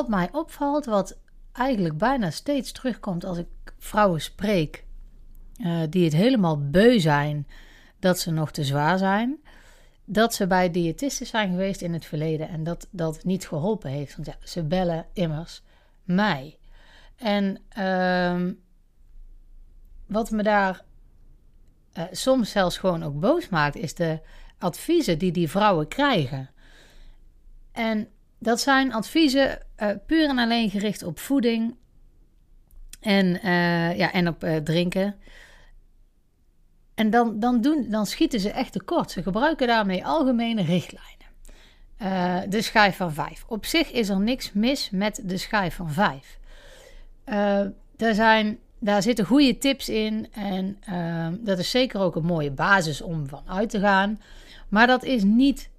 wat mij opvalt, wat eigenlijk bijna steeds terugkomt als ik vrouwen spreek uh, die het helemaal beu zijn dat ze nog te zwaar zijn, dat ze bij diëtisten zijn geweest in het verleden en dat dat niet geholpen heeft. Want ja, ze bellen immers mij. En uh, wat me daar uh, soms zelfs gewoon ook boos maakt, is de adviezen die die vrouwen krijgen. En dat zijn adviezen uh, puur en alleen gericht op voeding en, uh, ja, en op drinken. En dan, dan, doen, dan schieten ze echt tekort. Ze gebruiken daarmee algemene richtlijnen. de schijf van 5. Op zich is er niks mis met de schijf van 5. er zijn daar zitten goede tips in. En dat is zeker ook een mooie basis om van uit te gaan. Maar dat is niet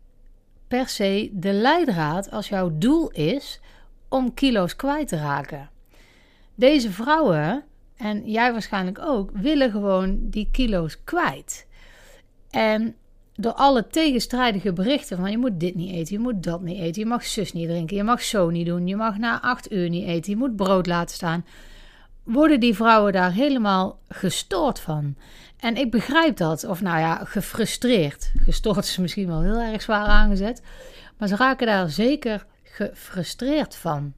per se de leidraad als jouw doel is om kilo's kwijt te raken. Deze vrouwen, en jij waarschijnlijk ook, willen gewoon die kilo's kwijt. En door alle tegenstrijdige berichten van je moet dit niet eten, je moet dat niet eten, je mag zus niet drinken, je mag zo niet doen, je mag na acht uur niet eten, je moet brood laten staan worden die vrouwen daar helemaal gestoord van. En ik begrijp dat, of nou ja, gefrustreerd. Gestoord is misschien wel heel erg zwaar aangezet, maar ze raken daar zeker gefrustreerd van.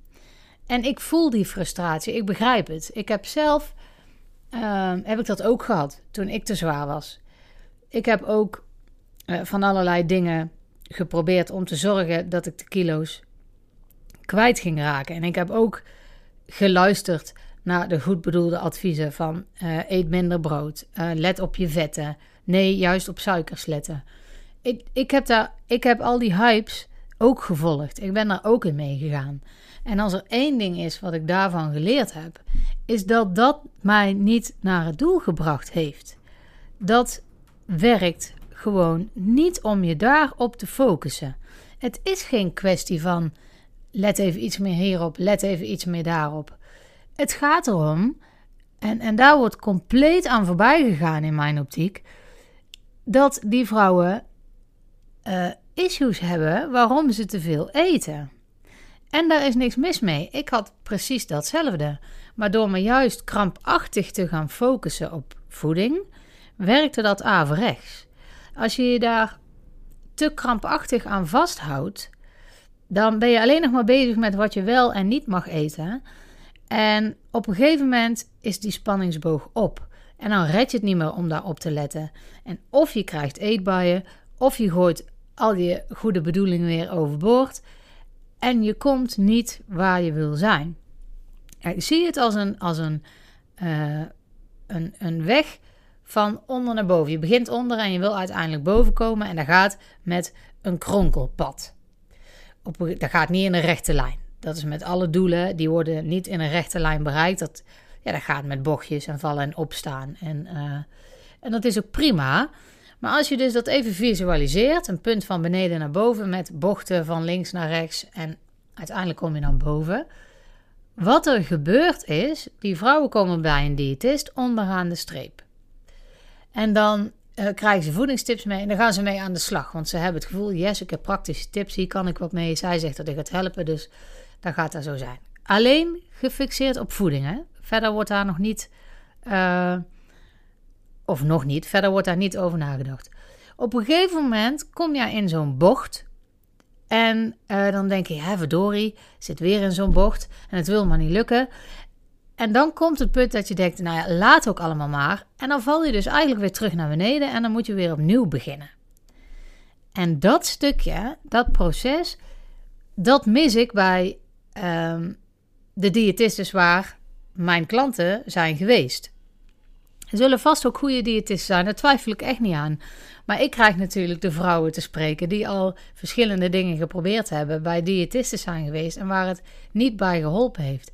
En ik voel die frustratie, ik begrijp het. Ik heb zelf, uh, heb ik dat ook gehad toen ik te zwaar was. Ik heb ook uh, van allerlei dingen geprobeerd om te zorgen dat ik de kilo's kwijt ging raken. En ik heb ook geluisterd naar de goed bedoelde adviezen van uh, eet minder brood, uh, let op je vetten, nee, juist op suikers letten. Ik, ik, heb daar, ik heb al die hypes ook gevolgd. Ik ben daar ook in meegegaan. En als er één ding is wat ik daarvan geleerd heb, is dat dat mij niet naar het doel gebracht heeft. Dat werkt gewoon niet om je daarop te focussen. Het is geen kwestie van let even iets meer hierop, let even iets meer daarop. Het gaat erom, en, en daar wordt compleet aan voorbij gegaan in mijn optiek, dat die vrouwen uh, issues hebben waarom ze te veel eten. En daar is niks mis mee. Ik had precies datzelfde. Maar door me juist krampachtig te gaan focussen op voeding, werkte dat averechts. Als je je daar te krampachtig aan vasthoudt, dan ben je alleen nog maar bezig met wat je wel en niet mag eten. En op een gegeven moment is die spanningsboog op. En dan red je het niet meer om daarop te letten. En of je krijgt eetbuien, of je gooit al je goede bedoelingen weer overboord. En je komt niet waar je wil zijn. Ik zie het als een, als een, uh, een, een weg van onder naar boven. Je begint onder en je wil uiteindelijk boven komen. En dat gaat met een kronkelpad. Op, dat gaat niet in een rechte lijn. Dat is met alle doelen, die worden niet in een rechte lijn bereikt. Dat, ja, dat gaat met bochtjes en vallen en opstaan. En, uh, en dat is ook prima. Maar als je dus dat even visualiseert, een punt van beneden naar boven met bochten van links naar rechts en uiteindelijk kom je dan boven. Wat er gebeurt is, die vrouwen komen bij een diëtist onderaan de streep. En dan uh, krijgen ze voedingstips mee en dan gaan ze mee aan de slag. Want ze hebben het gevoel, yes, ik heb praktische tips, hier kan ik wat mee. Zij zegt dat ik het helpen, dus dan gaat dat zo zijn. Alleen gefixeerd op voeding. Hè? Verder wordt daar nog niet, uh, of nog niet, verder wordt daar niet over nagedacht. Op een gegeven moment kom je in zo'n bocht. En uh, dan denk je, hè, verdorie, zit weer in zo'n bocht. En het wil maar niet lukken. En dan komt het punt dat je denkt, nou ja, laat ook allemaal maar. En dan val je dus eigenlijk weer terug naar beneden en dan moet je weer opnieuw beginnen. En dat stukje, dat proces, dat mis ik bij um, de diëtisten waar mijn klanten zijn geweest. Er zullen vast ook goede diëtisten zijn, daar twijfel ik echt niet aan. Maar ik krijg natuurlijk de vrouwen te spreken die al verschillende dingen geprobeerd hebben, bij diëtisten zijn geweest en waar het niet bij geholpen heeft.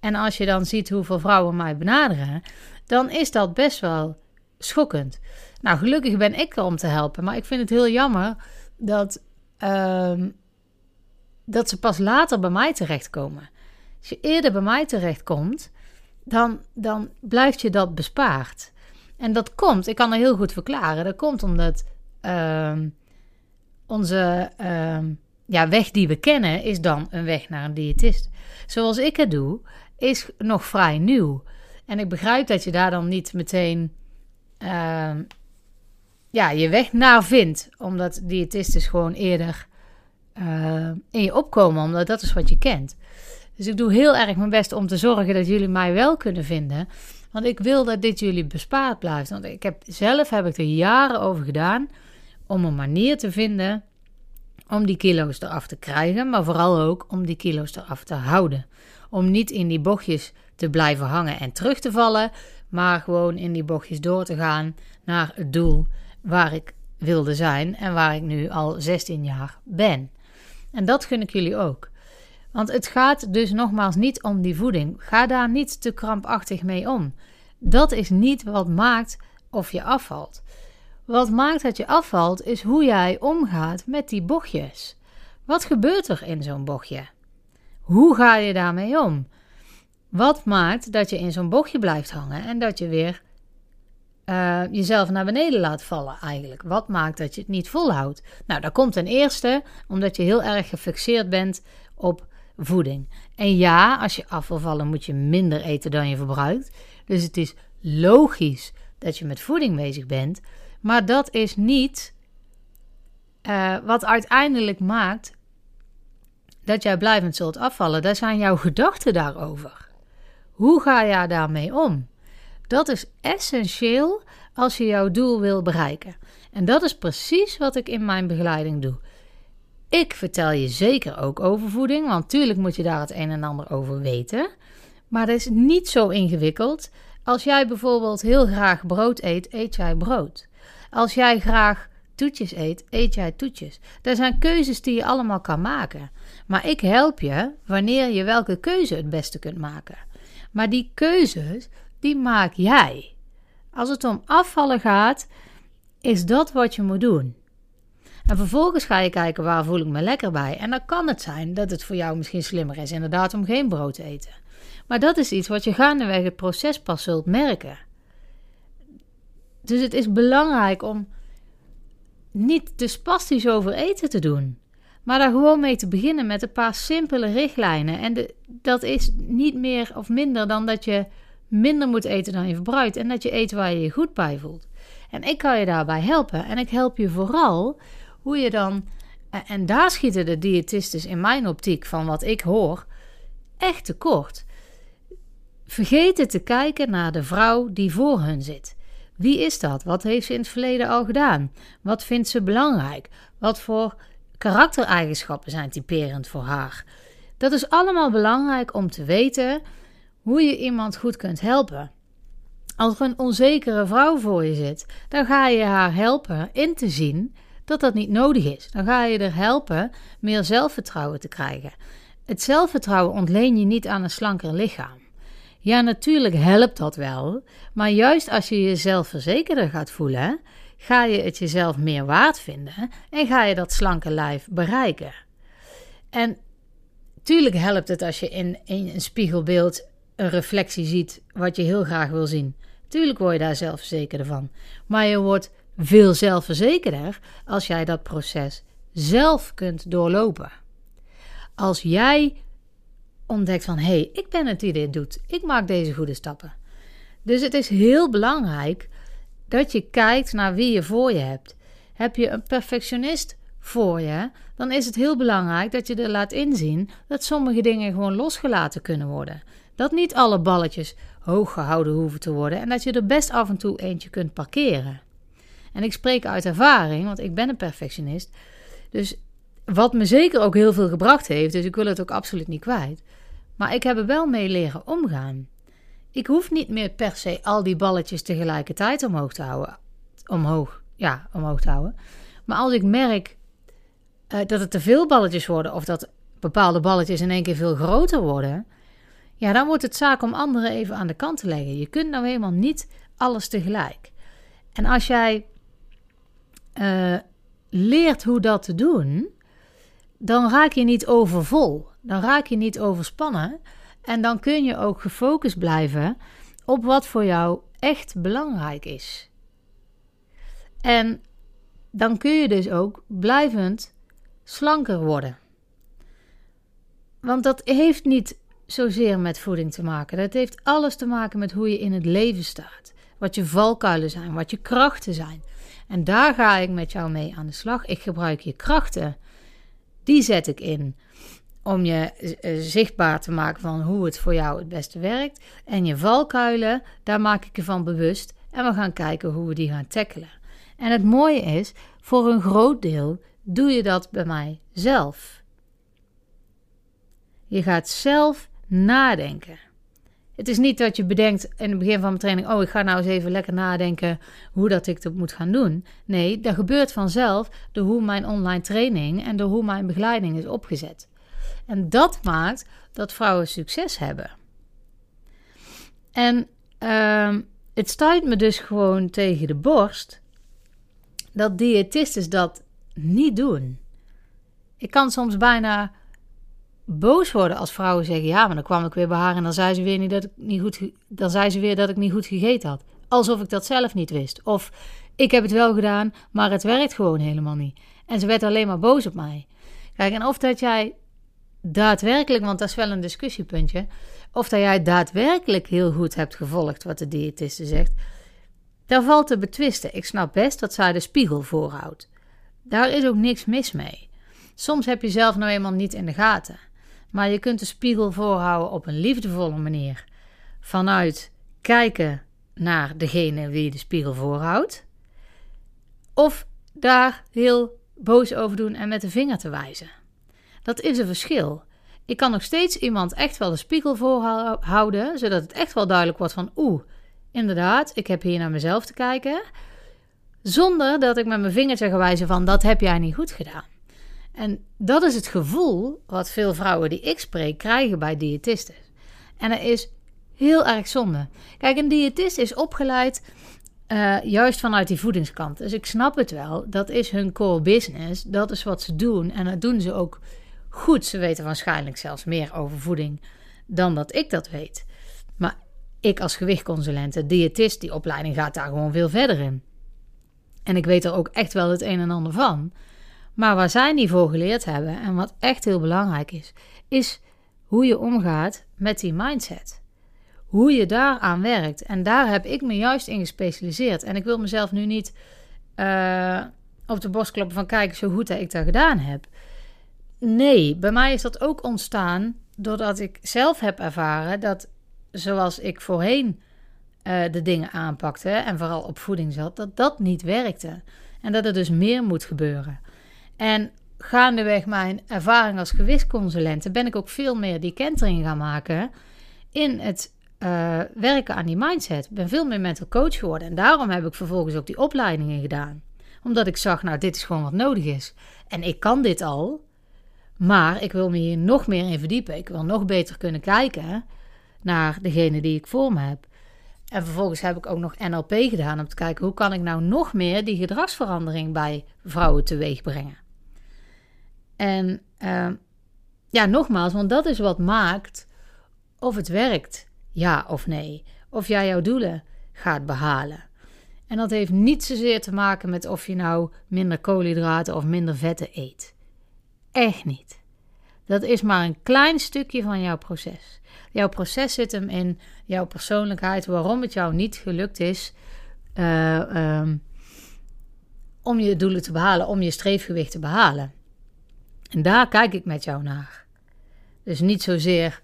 En als je dan ziet hoeveel vrouwen mij benaderen, dan is dat best wel schokkend. Nou, gelukkig ben ik er om te helpen, maar ik vind het heel jammer dat uh, dat ze pas later bij mij terechtkomen. Als je eerder bij mij terechtkomt, dan, dan blijft je dat bespaard. En dat komt, ik kan dat heel goed verklaren, dat komt omdat uh, onze, uh, ja, weg die we kennen is dan een weg naar een diëtist. Zoals ik het doe, is nog vrij nieuw. En ik begrijp dat je daar dan niet meteen ehm, ja, je weg naar vindt. Omdat diëtisten gewoon eerder uh, in je opkomen, omdat dat is wat je kent. Dus ik doe heel erg mijn best om te zorgen dat jullie mij wel kunnen vinden. Want ik wil dat dit jullie bespaard blijft. Want ik heb, zelf heb ik er jaren over gedaan om een manier te vinden om die kilo's eraf te krijgen, maar vooral ook om die kilo's eraf te houden. Om niet in die bochtjes te blijven hangen en terug te vallen, maar gewoon in die bochtjes door te gaan naar het doel waar ik wilde zijn en waar ik nu al 16 jaar ben. En dat gun ik jullie ook. Want het gaat dus nogmaals niet om die voeding. Ga daar niet te krampachtig mee om. Dat is niet wat maakt of je afvalt. Wat maakt dat je afvalt is hoe jij omgaat met die bochtjes. Wat gebeurt er in zo'n bochtje? Hoe ga je daarmee om? Wat maakt dat je in zo'n bochtje blijft hangen en dat je weer uh, jezelf naar beneden laat vallen eigenlijk? Wat maakt dat je het niet volhoudt? Nou, dat komt ten eerste omdat je heel erg gefixeerd bent op voeding. En ja, als je af wil vallen moet je minder eten dan je verbruikt. Dus het is logisch dat je met voeding bezig bent. Maar dat is niet uh, wat uiteindelijk maakt dat jij blijvend zult afvallen. Dat zijn jouw gedachten daarover. Hoe ga jij daarmee om? Dat is essentieel als je jouw doel wil bereiken. En dat is precies wat ik in mijn begeleiding doe. Ik vertel je zeker ook over voeding, want tuurlijk moet je daar het een en ander over weten. Maar dat is niet zo ingewikkeld. Als jij bijvoorbeeld heel graag brood eet, eet jij brood. Als jij graag toetjes eet, eet jij toetjes. Dat zijn keuzes die je allemaal kan maken. Maar ik help je wanneer je welke keuze het beste kunt maken. Maar die keuzes, die maak jij. Als het om afvallen gaat, is dat wat je moet doen. En vervolgens ga je kijken waar voel ik me lekker bij. En dan kan het zijn dat het voor jou misschien slimmer is inderdaad om geen brood te eten. Maar dat is iets wat je gaandeweg het proces pas zult merken. Dus het is belangrijk om niet te spastisch over eten te doen. Maar daar gewoon mee te beginnen met een paar simpele richtlijnen. En de, dat is niet meer of minder dan dat je minder moet eten dan je verbruikt. En dat je eet waar je je goed bij voelt. En ik kan je daarbij helpen. En ik help je vooral hoe je dan. En daar schieten de diëtisten in mijn optiek van wat ik hoor echt tekort. Vergeten te kijken naar de vrouw die voor hun zit. Wie is dat? Wat heeft ze in het verleden al gedaan? Wat vindt ze belangrijk? Wat voor karaktereigenschappen zijn typerend voor haar? Dat is allemaal belangrijk om te weten hoe je iemand goed kunt helpen. Als er een onzekere vrouw voor je zit, dan ga je haar helpen in te zien dat dat niet nodig is. Dan ga je er helpen meer zelfvertrouwen te krijgen. Het zelfvertrouwen ontleen je niet aan een slanker lichaam. Ja, natuurlijk helpt dat wel, maar juist als je jezelf verzekerder gaat voelen, ga je het jezelf meer waard vinden en ga je dat slanke lijf bereiken. En tuurlijk helpt het als je in, in een spiegelbeeld een reflectie ziet wat je heel graag wil zien. Tuurlijk word je daar zelfverzekerder van, maar je wordt veel zelfverzekerder als jij dat proces zelf kunt doorlopen. Als jij ontdekt van hé, hey, ik ben het die dit doet. Ik maak deze goede stappen. Dus het is heel belangrijk dat je kijkt naar wie je voor je hebt. Heb je een perfectionist voor je, dan is het heel belangrijk dat je er laat inzien dat sommige dingen gewoon losgelaten kunnen worden. Dat niet alle balletjes hoog gehouden hoeven te worden en dat je er best af en toe eentje kunt parkeren. En ik spreek uit ervaring, want ik ben een perfectionist. Dus wat me zeker ook heel veel gebracht heeft, dus ik wil het ook absoluut niet kwijt. Maar ik heb er wel mee leren omgaan. Ik hoef niet meer per se al die balletjes tegelijkertijd omhoog te houden. Omhoog, ja, omhoog te houden. Maar als ik merk uh, dat het te veel balletjes worden of dat bepaalde balletjes in één keer veel groter worden, ja, dan wordt het zaak om anderen even aan de kant te leggen. Je kunt nou helemaal niet alles tegelijk. En als jij uh, leert hoe dat te doen, dan raak je niet overvol. Dan raak je niet overspannen. En dan kun je ook gefocust blijven op wat voor jou echt belangrijk is. En dan kun je dus ook blijvend slanker worden. Want dat heeft niet zozeer met voeding te maken. Dat heeft alles te maken met hoe je in het leven staat. Wat je valkuilen zijn, wat je krachten zijn. En daar ga ik met jou mee aan de slag. Ik gebruik je krachten. Die zet ik in om je eh, zichtbaar te maken van hoe het voor jou het beste werkt. En je valkuilen, daar maak ik je van bewust. En we gaan kijken hoe we die gaan tackelen. En het mooie is, voor een groot deel doe je dat bij mij zelf. Je gaat zelf nadenken. Het is niet dat je bedenkt in het begin van mijn training: oh, ik ga nou eens even lekker nadenken hoe dat ik dat moet gaan doen. Nee, dat gebeurt vanzelf door hoe mijn online training en door hoe mijn begeleiding is opgezet. En dat maakt dat vrouwen succes hebben. En uh, het stuit me dus gewoon tegen de borst dat diëtisten dat niet doen. Ik kan soms bijna boos worden als vrouwen zeggen: Ja, maar dan kwam ik weer bij haar en dan zei ze weer, niet dat ik niet goed, dan zei ze weer dat ik niet goed gegeten had. Alsof ik dat zelf niet wist. Of ik heb het wel gedaan, maar het werkt gewoon helemaal niet. En ze werd alleen maar boos op mij. Kijk, en of dat jij daadwerkelijk, want dat is wel een discussiepuntje, of dat jij daadwerkelijk heel goed hebt gevolgd wat de diëtiste zegt, daar valt te betwisten. Ik snap best dat zij de spiegel voorhoudt. Daar is ook niks mis mee. Soms heb je zelf nou eenmaal niet in de gaten. Maar je kunt de spiegel voorhouden op een liefdevolle manier. Vanuit kijken naar degene wie de spiegel voorhoudt. Of daar heel boos over doen en met de vinger te wijzen. Dat is een verschil. Ik kan nog steeds iemand echt wel de spiegel voorhouden, zodat het echt wel duidelijk wordt van oeh, inderdaad, ik heb hier naar mezelf te kijken. Zonder dat ik met mijn vingertje ga wijzen van dat heb jij niet goed gedaan. En dat is het gevoel wat veel vrouwen die ik spreek krijgen bij diëtisten. En dat is heel erg zonde. Kijk, een diëtist is opgeleid uh, juist vanuit die voedingskant. Dus ik snap het wel. Dat is hun core business. Dat is wat ze doen. En dat doen ze ook goed. Ze weten waarschijnlijk zelfs meer over voeding dan dat ik dat weet. Maar ik als gewichtconsulente, diëtist, die opleiding gaat daar gewoon veel verder in. En ik weet er ook echt wel het een en ander van. Maar waar zij niet voor geleerd hebben en wat echt heel belangrijk is, is hoe je omgaat met die mindset. Hoe je daaraan werkt. En daar heb ik me juist in gespecialiseerd. En ik wil mezelf nu niet uh, op de borst kloppen van kijk zo goed dat ik dat gedaan heb. Nee, bij mij is dat ook ontstaan doordat ik zelf heb ervaren dat zoals ik voorheen uh, de dingen aanpakte en vooral op voeding zat, dat dat niet werkte. En dat er dus meer moet gebeuren. En gaandeweg mijn ervaring als gewichtsconsulente ben ik ook veel meer die kentering gaan maken in het uh, werken aan die mindset. Ik ben veel meer mental coach geworden. En daarom heb ik vervolgens ook die opleidingen gedaan. Omdat ik zag, nou, dit is gewoon wat nodig is. En ik kan dit al. Maar ik wil me hier nog meer in verdiepen. Ik wil nog beter kunnen kijken naar degene die ik voor me heb. En vervolgens heb ik ook nog NLP gedaan om te kijken hoe kan ik nou nog meer die gedragsverandering bij vrouwen teweeg brengen. En uh, ja, nogmaals, want dat is wat maakt of het werkt, ja of nee. Of jij jouw doelen gaat behalen. En dat heeft niet zozeer te maken met of je nou minder koolhydraten of minder vetten eet. Echt niet. Dat is maar een klein stukje van jouw proces. Jouw proces zit hem in jouw persoonlijkheid, waarom het jou niet gelukt is uh, um, om je doelen te behalen, om je streefgewicht te behalen. En daar kijk ik met jou naar. Dus niet zozeer,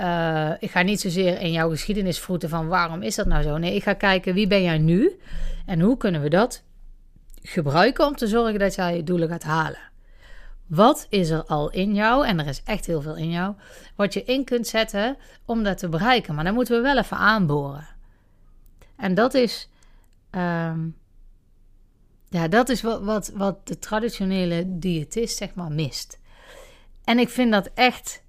uh, ik ga niet zozeer in jouw geschiedenis vroeten van waarom is dat nou zo. Nee, ik ga kijken wie ben jij nu en hoe kunnen we dat gebruiken om te zorgen dat jij je doelen gaat halen. Wat is er al in jou, en er is echt heel veel in jou, wat je in kunt zetten om dat te bereiken. Maar dan moeten we wel even aanboren. En dat is, um, ja, dat is wat, wat, wat de traditionele diëtist zeg maar mist. En ik vind dat echt,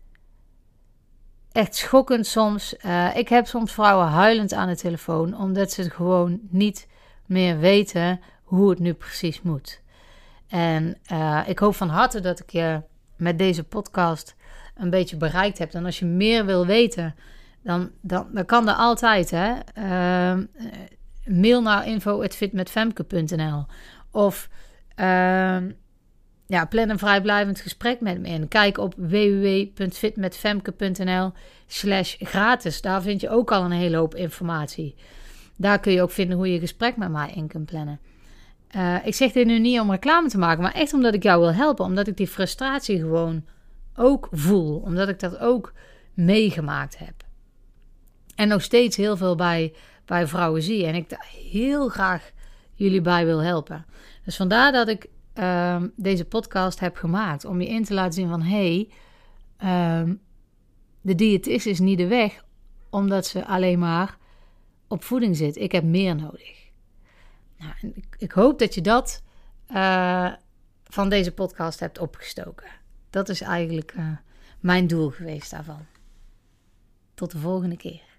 echt schokkend soms. Uh, ik heb soms vrouwen huilend aan de telefoon, omdat ze gewoon niet meer weten hoe het nu precies moet. En uh, ik hoop van harte dat ik je met deze podcast een beetje bereikt heb. En als je meer wil weten, dan, dan, dan kan dat altijd. Hè? Uh, mail naar info.fitmetfemke.nl Of uh, ja, plan een vrijblijvend gesprek met me in. Kijk op www.fitmetfemke.nl slash gratis. Daar vind je ook al een hele hoop informatie. Daar kun je ook vinden hoe je gesprek met mij in kunt plannen. Uh, ik zeg dit nu niet om reclame te maken, maar echt omdat ik jou wil helpen. Omdat ik die frustratie gewoon ook voel. Omdat ik dat ook meegemaakt heb. En nog steeds heel veel bij, bij vrouwen zie. En ik daar heel graag jullie bij wil helpen. Dus vandaar dat ik uh, deze podcast heb gemaakt. Om je in te laten zien van... Hé, hey, um, de diëtist is niet de weg. Omdat ze alleen maar op voeding zit. Ik heb meer nodig. Nou, ik, ik, hoop dat je dat uh, van deze podcast hebt opgestoken. Dat is eigenlijk uh, mijn doel geweest daarvan. Tot de volgende keer.